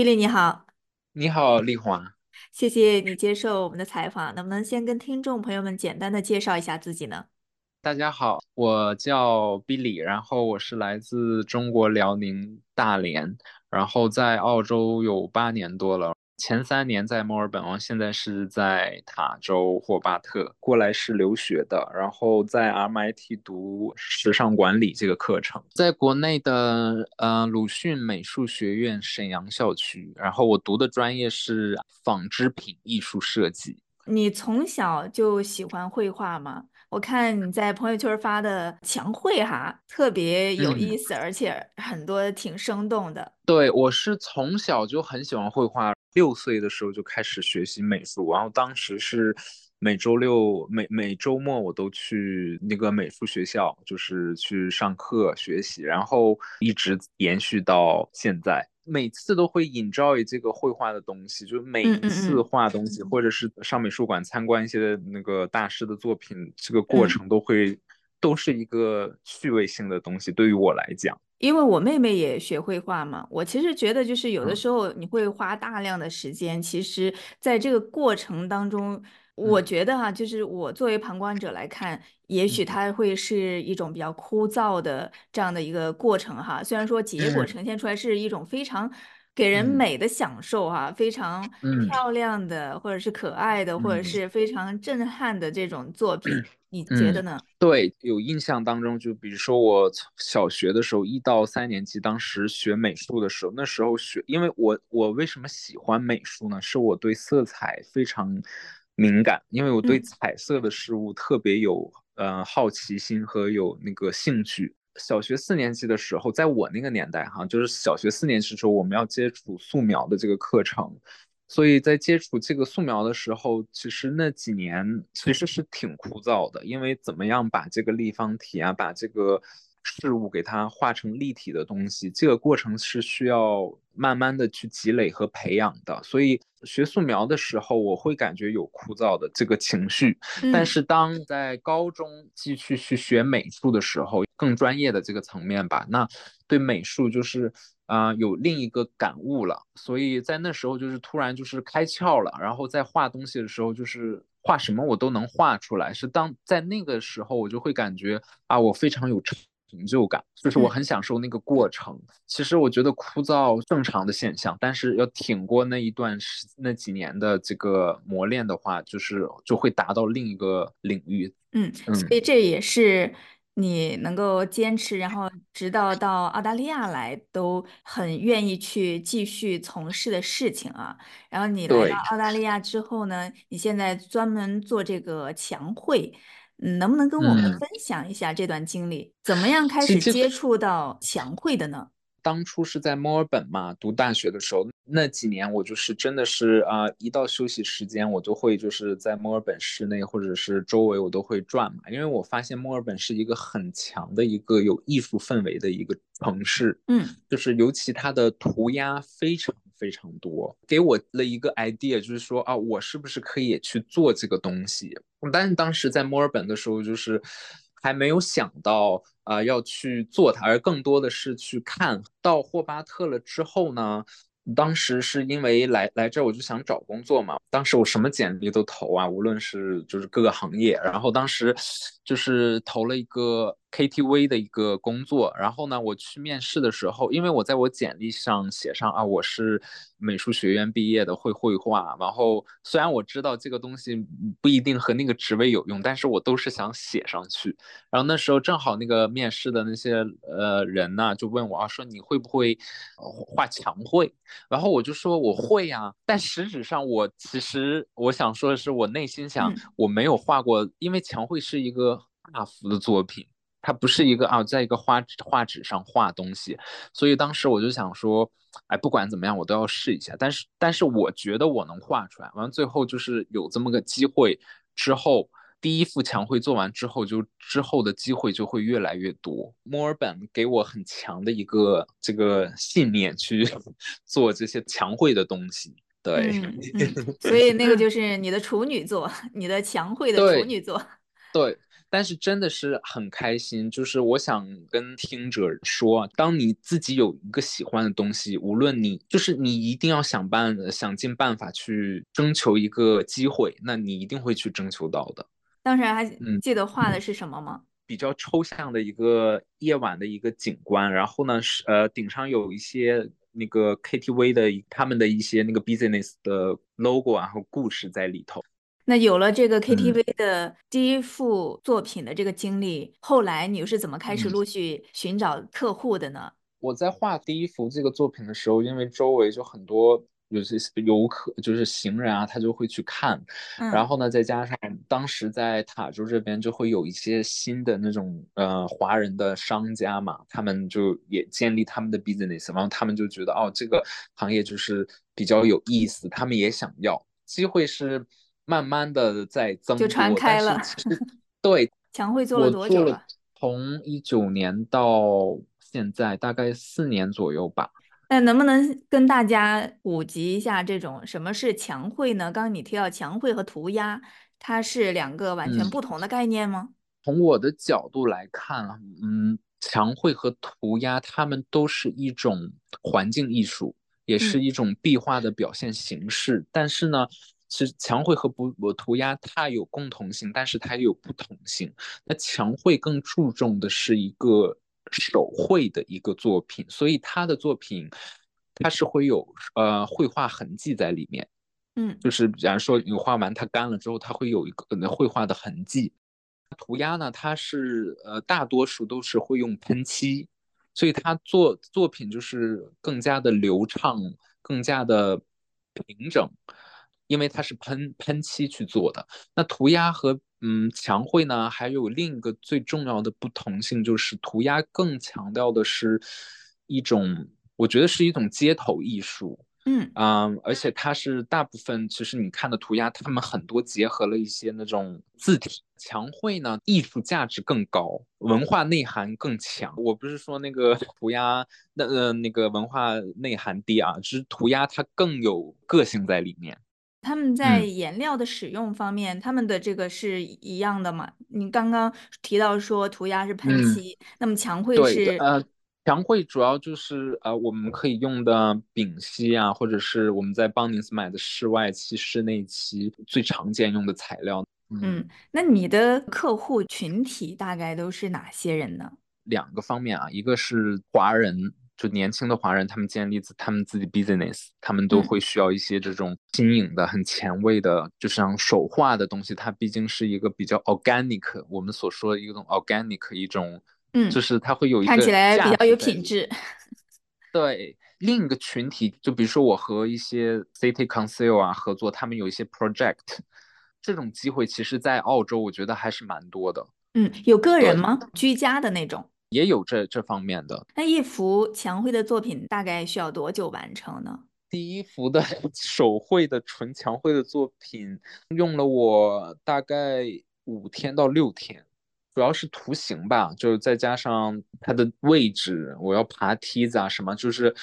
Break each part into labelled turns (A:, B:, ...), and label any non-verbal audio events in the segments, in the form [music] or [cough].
A: 比利你好，
B: 你好，丽华。
A: 谢谢你接受我们的采访，能不能先跟听众朋友们简单的介绍一下自己呢？
B: 大家好，我叫 Billy，然后我是来自中国辽宁大连，然后在澳洲有八年多了。前三年在墨尔本，我现在是在塔州霍巴特过来是留学的，然后在 RMIT 读时尚管理这个课程，在国内的呃鲁迅美术学院沈阳校区，然后我读的专业是纺织品艺术设计。
A: 你从小就喜欢绘画吗？我看你在朋友圈发的墙绘哈，特别有意
B: 嗯。
A: 思，而且很多挺生动的。
B: 对，我是从小就很喜欢绘画，六岁的时候就开始学习美术，然后当时是每周六、每每周末我都去那个美术学校，就是去上课学习，然后一直延续到现在。每次都会 enjoy 这个绘画的东西，就是每次
A: 嗯
B: 画东西，或者是上美术馆参观一些那个大师的作品，这个过。程都会都是一个趣味性的东西，对于我来讲。
A: 因为我妹妹也学绘画嘛，我其实觉得就是有的
B: 嗯。
A: 时候你会花大量的时间，其实在这个过程当中，我
B: 嗯。
A: 觉得哈，就是我作为旁观者来看，也许
B: 嗯。
A: 它会是一种比较枯燥的这样的一个过程哈。虽然说结果
B: 嗯。
A: 呈现出来是一种非常给人
B: 嗯
A: 美的享受哈，非常
B: 嗯
A: 漂亮的，或者是可爱的，或者
B: 嗯
A: 是非常震撼的这种作品，你觉得
B: 嗯，
A: 呢？
B: 对，有印象当中，就比如说我从小学的时候，一到三年级，当时学美术的时候，那时候学，因为我我为什么喜欢美术呢？是我对色彩非常敏感，因为我对
A: 嗯
B: 彩色的事物特别有呃好奇心和有那个兴趣。小学四年级的时候，在我那个年代哈，就是小学四年级的时候，我们要接触素描的这个课程，所以在接触这个素描的时候，其实那几年其实是挺枯燥的，因为怎么样把这个立方体啊，把这个事物给它画成立体的东西，这个过程是需要慢慢的去积累和培养的。所以学素描的时候，我会感觉有枯燥的这个情绪，但
A: 嗯。
B: 是当在高中继续去学美术的时候，更专业的这个层面吧，那对美术就是啊、呃有另一个感悟了，所以在那时候就是突然就是开窍了，然后在画东西的时候就是画什么我都能画出来，是当在那个时候我就会感觉啊我非常有成就感，就是我
A: 嗯。
B: 很享受那个过程。其实我觉得枯燥正常的现象，但是要挺过那一段时那几年的这个磨练的话，就是就会达到另一个领域。
A: 嗯，所
B: 嗯，
A: 以这也是你能够坚持，然后直到到澳大利亚来，都很愿意去继续从事的事情啊。然后你来到。澳大利亚之后呢，你现在专门做这个墙绘，嗯，能不能跟我们
B: 嗯，
A: 分享一下这段经历？怎么样开始接触到墙绘的呢？
B: 当初是在墨尔本嘛，读大学的时候，那几年我就是真的是啊、呃一到休息时间，我都会就是在墨尔本市内或者是周围我都会转嘛，因为我发现墨尔本是一个很强的一个有艺术氛围的一个城市，
A: 嗯
B: 就是尤其它的涂鸦非常非常多，给我了一个 idea，就是说啊，我是不是可以去做这个东西？但是当时在墨尔本的时候，就是还没有想到啊、要去做它，而更多的是去看到霍巴特了之后呢。当时是因为来来这儿我就想找工作嘛，当时我什么简历都投啊，无论是就是各个行业，然后当时就是投了一个 KTV 的一个工作，然后呢，我去面试的时候，因为我在我简历上写上啊，我是美术学院毕业的，会绘画，然后虽然我知道这个东西不一定和那个职位有用，但是我都是想写上去。然后那时候正好那个面试的那些呃人呢，就问我啊，说你会不会画墙绘？然后我就说我会呀、啊，但实质上我其实我想说的是，我内心想
A: 嗯
B: 我没有画过，因为墙绘是一个大幅的作品，它不是一个啊，在一个画画纸上画东西，所以当时我就想说，哎，不管怎么样，我都要试一下。但是但是我觉得我能画出来，完了最后就是有这么个机会之后。第一幅墙绘做完之后，就之后的机会就会越来越多。墨尔本给我很强的一个这个信念，去 [laughs] 做这些墙绘的东西。对，
A: 嗯嗯，所以那个就 [laughs] 是你的处女座，你的墙绘的处，女座。
B: 对，但是真的是很开心。就是我想跟听者说，当你自己有一个喜欢的东西，无论你就是你一定要想办想尽办法去征求一个机会，那你一定会去征求到的。
A: 当时还记得画的是什么吗？
B: 比较抽象的一个夜晚的一个景观，然后呢是呃顶上有一些那个 KTV 的他们的一些那个 business 的 logo 然后故事在里头。
A: 那有了这个 KTV 的第一幅作品的这个经历，后来你又是怎么开始陆续寻找客户的呢？
B: 我在画第一幅这个作品的时候，因为周围就很多。有些游客就是行人啊，他就会去看，然后呢，再加上当时在塔州这边就会有一些新的那种呃华人的商家嘛，他们就也建立他们的 business，然后他们就觉得哦这个行业就是比较有意思，他们也想要，机会是慢慢的在增多，
A: 就传开了。[laughs]
B: 对，
A: 墙绘做了多久了？
B: 从一九年到现在大概四年左右吧。
A: 那能不能跟大家普及一下这种什么是墙绘呢？刚刚你提到墙绘和涂鸦，它是两个完全不同的概念吗？
B: 从我的角度来看啊，嗯，墙绘和涂鸦，它们都是一种环境艺术，也是一种壁画的表现形式。但是呢，其实墙绘和不涂鸦它有共同性，但是它也有不同性。那墙绘更注重的是一个。手绘的一个作品，所以他的作品，它是会有呃绘画痕迹在里面，
A: 嗯，
B: 就是比方说你画完它干了之后，它会有一个绘画的痕迹。涂鸦呢，它是呃大多数都是会用喷漆，所以它作作品就是更加的流畅，更加的平整，因为它是喷喷漆去做的。那涂鸦和嗯，墙绘呢，还有另一个最重要的不同性，就是涂鸦更强调的是一种，我觉得是一种街头艺术。
A: 嗯
B: 啊，而且它是大部分，其实你看的涂鸦，他们很多结合了一些那种字体。墙绘呢，艺术价值更高，文化内涵更强。我不是说那个涂鸦那呃那个文化内涵低啊，只是涂鸦它更有个性在里面。
A: 他们在颜料的使用方面，他们的这个是一样的吗？你刚刚提到说涂鸦是喷漆，那么墙绘是？
B: 呃，墙绘主要就是呃我们可以用的丙烯啊，或者是我们在邦尼斯买的室外漆、室内漆最常见用的材料。
A: 嗯，那你的客户群体大概都是哪些人呢？
B: 两个方面啊，一个是华人。就年轻的华人，他们建立自他们自己 business，他们都会需要一些这种新颖的、很前卫的，就像手画的东西。它毕竟是一个比较 organic，我们所说的一种 organic 一种，
A: 嗯，
B: 就是它会有一个
A: 看起来比较有品质。
B: 对，另一个群体，就比如说我和一些 city council 啊合作，他们有一些 project，这种机会其实，在澳洲我觉得还是蛮多的。
A: 嗯，有个人吗？居家的那种？
B: 也有这这方面的。
A: 那一幅墙绘的作品大概需要多久完成呢？
B: 第一幅的 [laughs] 手绘的纯墙绘的作品用了我大概五天到六天，主要是图形吧，就是再加上它的位置，我要爬梯子啊什么，就是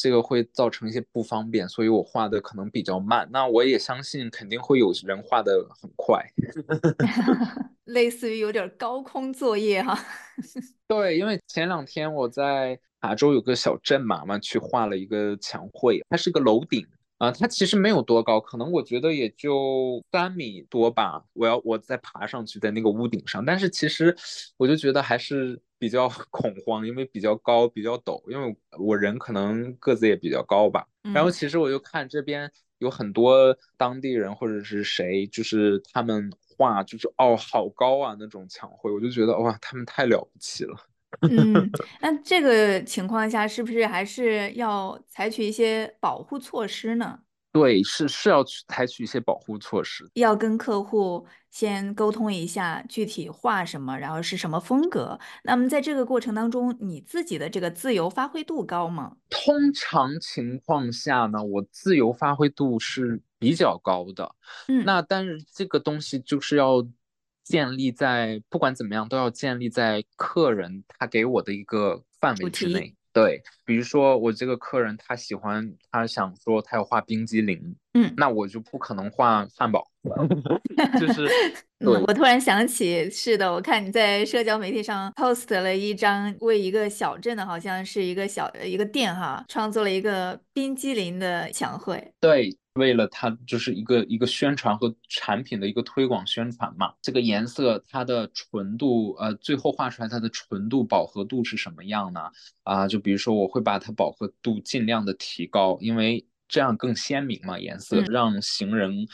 B: 这个会造成一些不方便，所以我画的可能比较慢。那我也相信肯定会有人画的很快。[laughs]
A: 类似于有点高空作业哈，[laughs]
B: 对，因为前两天我在塔州有个小镇嘛嘛去画了一个墙绘，它是个楼顶啊，它其实没有多高，可能我觉得也就三米多吧。我要我再爬上去在那个屋顶上，但是其实我就觉得还是比较 [laughs] 恐慌，因为比较高比较陡，因为我人可能个子也比较高吧。然后其实我就看这边有很多当地人或者是谁，就是他们。画，就是哦，好高啊，那种墙绘，我就觉得哇，他们太了不起了。[laughs]
A: 嗯，那这个情况下是不是还是要采取一些保护措施呢？
B: 对，是是要去采取一些保护措施，
A: 要跟客户先沟通一下具体画什么，然后是什么风格。那么在这个过程当中，你自己的这个自由发挥度高吗？
B: 通常情况下呢，我自由发挥度是比较高的。
A: 嗯，
B: 那但是这个东西就是要建立在不管怎么样都要建立在客人他给我的一个范围之内。对，比如说我这个客人他喜欢，他想说他要画冰激凌，
A: 嗯，
B: 那我就不可能画汉堡，[laughs] 就是 [laughs]
A: 嗯，
B: 对
A: 我突然想起，是的，我看你在社交媒体上 post 了一张为一个小镇的，好像是一个小一个店哈，创作了一个冰激凌的墙绘。
B: 对，为了它就是一个一个宣传和产品的一个推广宣传嘛。这个颜色它的纯度，呃，最后画出来它的纯度饱和度是什么样呢？啊，就比如说我会把它饱和度尽量的提高，因为这样更鲜明嘛，颜色
A: 嗯
B: 让行人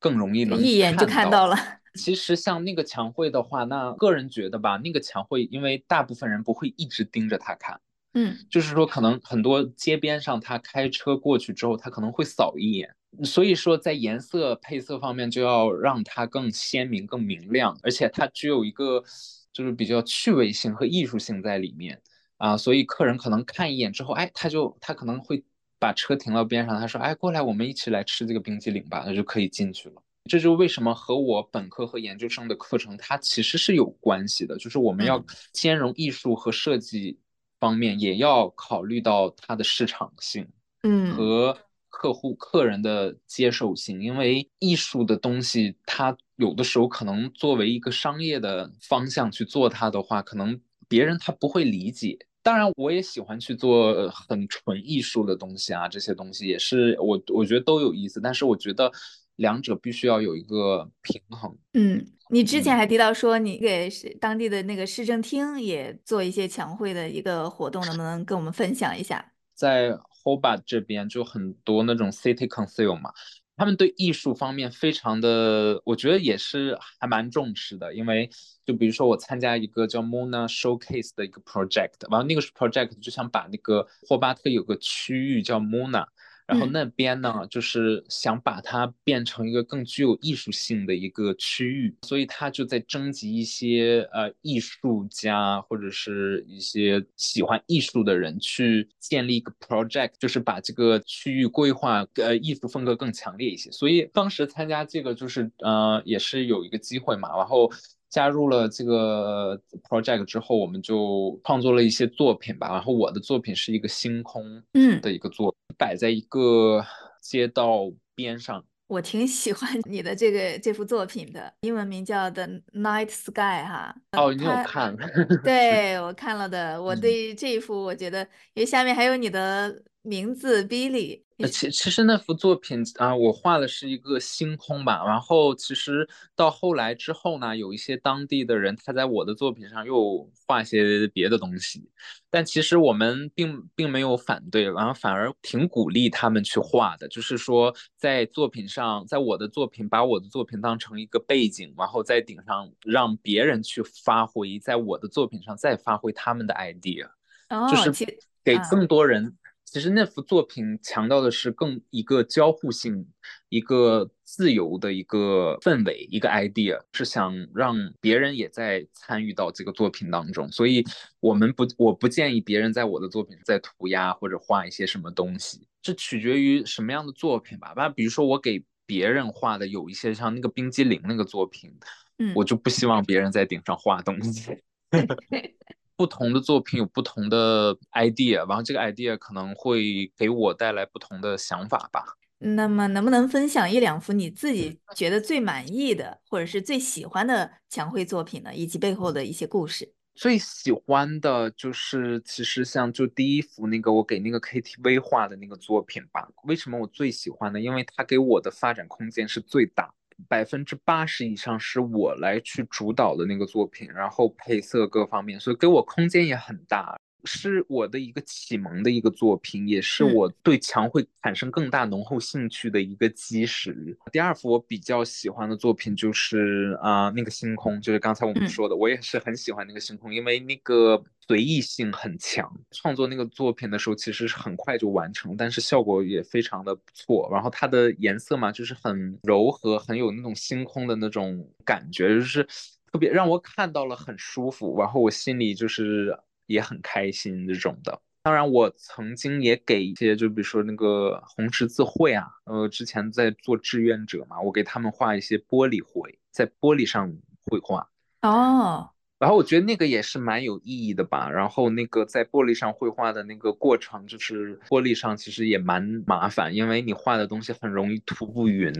B: 更容易能
A: 一眼就看到了。
B: 其实像那个墙绘的话，那个人觉得吧，那个墙绘，因为大部分人不会一直盯着它看，
A: 嗯
B: 就是说可能很多街边上他开车过去之后，他可能会扫一眼。所以说，在颜色配色方面就要让它更鲜明、更明亮，而且它具有一个就是比较趣味性和艺术性在里面啊。所以客人可能看一眼之后，哎，他就他可能会把车停到边上，他说：“哎，过来，我们一起来吃这个冰激凌吧。”那就可以进去了。这就为什么和我本科和研究生的课程它其实是有关系的，就是我们要
A: 嗯
B: 兼容艺术和设计方面，也要考虑到它的市场性
A: 嗯
B: 和客户客人的接受性，因为艺术的东西，它有的时候可能作为一个商业的方向去做它的话，可能别人他不会理解。当然，我也喜欢去做很纯艺术的东西啊，这些东西也是我我觉得都有意思，但是我觉得两者必须要有一个平衡。
A: 嗯，你之前
B: 嗯
A: 还提到说你给市当地的那个市政厅也做一些墙绘的一个活动，能不能跟我们分享一下？
B: 在 Hoba 这边就很多那种 City Council 嘛，他们对艺术方面非常的，我觉得也是还蛮重视的。因为就比如说我参加一个叫 Mona Showcase 的一个 project，完了那个 project 就想把那个霍巴特有个区域叫 Mona。然后
A: 嗯
B: 那边呢，就是想把它变成一个更具有艺术性的一个区域，所以他就在征集一些呃艺术家或者是一些喜欢艺术的人去建立一个 project，就是把这个区域规划呃艺术风格更强烈一些。所以当时参加这个就是呃也是有一个机会嘛，然后。加入了这个 project 之后，我们就创作了一些作品吧。然后我的作品是一个星空
A: 嗯，
B: 的一个作品，摆在一个街道边上。
A: 我挺喜欢你的这个这幅作品的，英文名叫《The Night Sky》哈。
B: 哦，你有看？[laughs]
A: 对，我看了的，我
B: 嗯
A: 对这一幅我觉得，因为下面还有你的名字 Billy，
B: 呃，其其实那幅作品啊，我画的是一个星空吧。然后其实到后来之后呢，有一些当地的人他在我的作品上又画一些别的东西，但其实我们并并没有反对，然后反而挺鼓励他们去画的。就是说，在作品上，在我的作品把我的作品当成一个背景，然后在顶上让别人去发挥，在我的作品上再发挥他们的 idea。就
A: 哦，
B: 是给
A: 啊，
B: 更多人。其实那幅作品强调的是更一个交互性、一个自由的一个氛围、一个 idea，是想让别人也在参与到这个作品当中。所以，我们不，我不建议别人在我的作品再涂鸦或者画一些什么东西，这取决于什么样的作品吧。那比如说我给别人画的有一些像那个冰激凌那个作品，
A: 嗯
B: 我就不希望别人在顶上画东西。[laughs] 不同的作品有不同的 idea，然后这个 idea 可能会给我带来不同的想法吧。
A: 那么能不能分享一两幅你自己觉得最满意的，或者是最喜欢的墙绘作品呢？以及背后的一些故事？
B: 最喜欢的就是其实像就第一幅那个我给那个 KTV 画的那个作品吧。为什么我最喜欢呢？因为它给我的发展空间是最大。百分之八十以上是我来去主导的那个作品，然后配色各方面，所以给我空间也很大，是我的一个启蒙的一个作品，也是
A: 嗯
B: 我对墙绘产生更大浓厚兴趣的一个基石。第二幅我比较喜欢的作品就是啊、呃那个星空，就是刚才我们
A: 嗯
B: 说的，我也是很喜欢那个星空，因为那个随意性很强。创作那个作品的时候，其实是很快就完成，但是效果也非常的不错。然后它的颜色嘛，就是很柔和，很有那种星空的那种感觉，就是特别让我看到了很舒服，然后我心里就是也很开心这种的。当然，我曾经也给一些，就比如说那个红十字会啊，呃，之前在做志愿者嘛，我给他们画一些玻璃绘，在玻璃上绘画。
A: 哦，
B: 然后我觉得那个也是蛮有意义的吧。然后那个在玻璃上绘画的那个过程，就是玻璃上其实也蛮麻烦，因为你画的东西很容易涂不匀，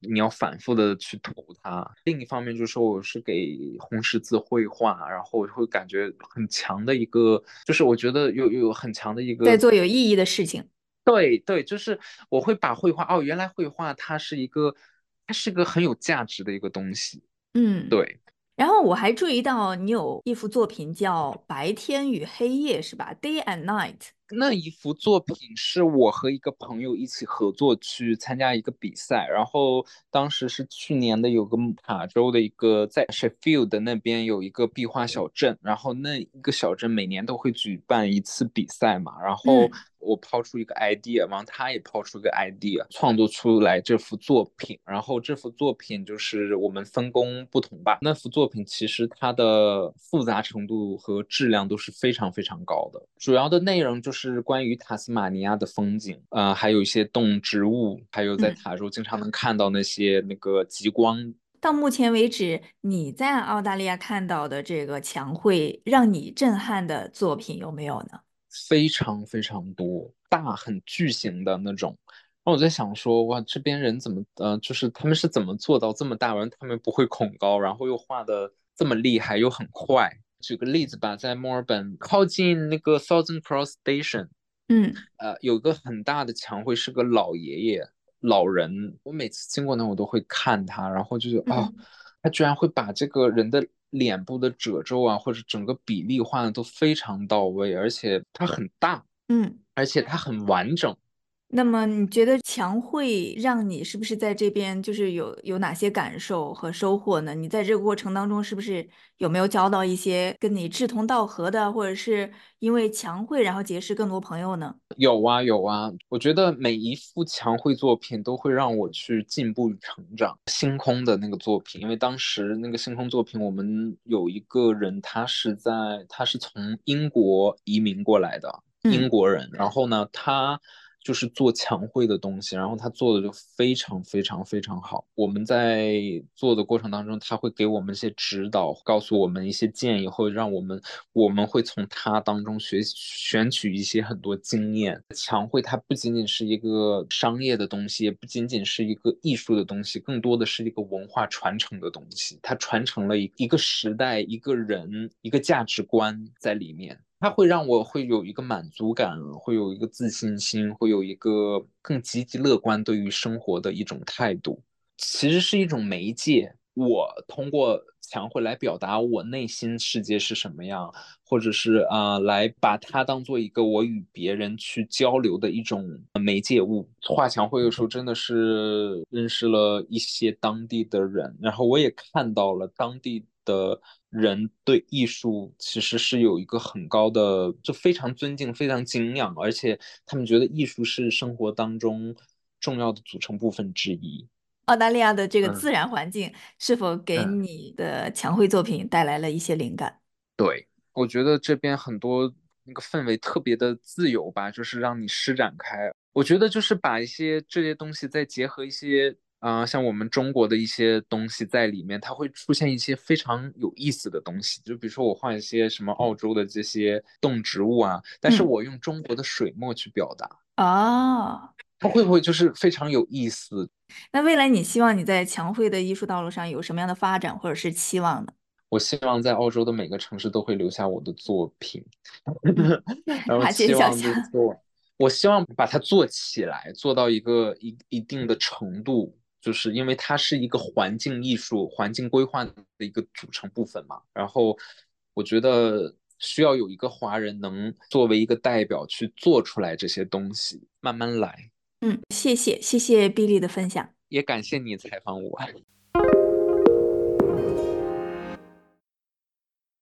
B: 你要反复的去涂它。另一方面就是说我是给红十字绘画，然后会感觉很强的一个，就是我觉得有有很强的一个
A: 在做有意义的事情。
B: 对对，就是我会把绘画哦，原来绘画它是一个，它是个很有价值的一个东西。
A: 嗯，
B: 对。
A: 然后我还注意到你有一幅作品叫《白天与黑夜》，是吧？Day and Night。
B: 那一幅作品是我和一个朋友一起合作去参加一个比赛，然后当时是去年的有个塔州的一个在 Sheffield 那边有一个壁画小镇，然后那一个小镇每年都会举办一次比赛嘛，然后。我抛出一个 idea，完他也抛出一个 idea，创作出来这幅作品。然后这幅作品就是我们分工不同吧。那幅作品其实它的复杂程度和质量都是非常非常高的。主要的内容就是关于塔斯马尼亚的风景，呃，还有一些动植物，还有在塔州经常能看到那些那个极光。
A: 到目前为止，你在澳大利亚看到的这个墙绘，让你震撼的作品有没有呢？
B: 非常非常多，大很巨型的那种。那我在想说，哇，这边人怎么，呃，就是他们是怎么做到这么大？完，他们不会恐高，然后又画的这么厉害，又很快。举个例子吧，在墨尔本靠近那个 Thousand Cross Station，
A: 嗯，
B: 呃，有个很大的墙绘，是个老爷爷，老人。我每次经过那，我都会看他，然后就是，哦，他居然会把这个人的。脸部的褶皱啊，或者整个比例画的都非常到位，而且它很大，
A: 嗯，
B: 而且它很完整。
A: 那么你觉得墙绘让你是不是在这边就是有有哪些感受和收获呢？你在这个过程当中是不是有没有交到一些跟你志同道合的，或者是因为墙绘然后结识更多朋友呢？
B: 有啊有啊，我觉得每一幅墙绘作品都会让我去进步与成长。星空的那个作品，因为当时那个星空作品，我们有一个人他是在他是从英国移民过来的英国人，然后呢他。就是做墙绘的东西，然后他做的就非常非常非常好。我们在做的过程当中，他会给我们一些指导，告诉我们一些建议，会让我们我们会从他当中学选取一些很多经验。墙绘它不仅仅是一个商业的东西，也不仅仅是一个艺术的东西，更多的是一个文化传承的东西。它传承了一一个时代、一个人、一个价值观在里面。它会让我会有一个满足感，会有一个自信心，会有一个更积极乐观对于生活的一种态度。其实是一种媒介，我通过墙绘来表达我内心世界是什么样，或者是啊，来把它当做一个我与别人去交流的一种媒介物。画墙绘的时候，真的是认识了一些当地的人，然后我也看到了当地。的人对艺术其实是有一个很高的，就非常尊敬、非常敬仰，而且他们觉得艺术是生活当中重要的组成部分之一。
A: 澳大利亚的这个自然环境是否给你的墙绘作品带来了一些灵感？
B: 对，我觉得这边很多那个氛围特别的自由吧，就是让你施展开。我觉得就是把一些这些东西再结合一些。啊，像我们中国的一些东西在里面，它会出现一些非常有意思的东西。就比如说，我画一些什么澳洲的这些动植物啊，但是我用中国的水墨去表达
A: 啊，
B: 它会不会就是非常有意思？
A: 那未来你希望你在墙绘的艺术道路上有什么样的发展或者是期望呢？
B: 我希望在澳洲的每个城市都会留下我的作品，[laughs] 然后
A: 希
B: 望就做，我希望把它做起来，做到一个一一定的程度。就是因为它是一个环境艺术、环境规划的一个组成部分嘛，然后我觉得需要有一个华人能作为一个代表去做出来这些东西，慢慢来。
A: 嗯，谢谢谢谢 Billy 的分享，
B: 也感谢你采访我。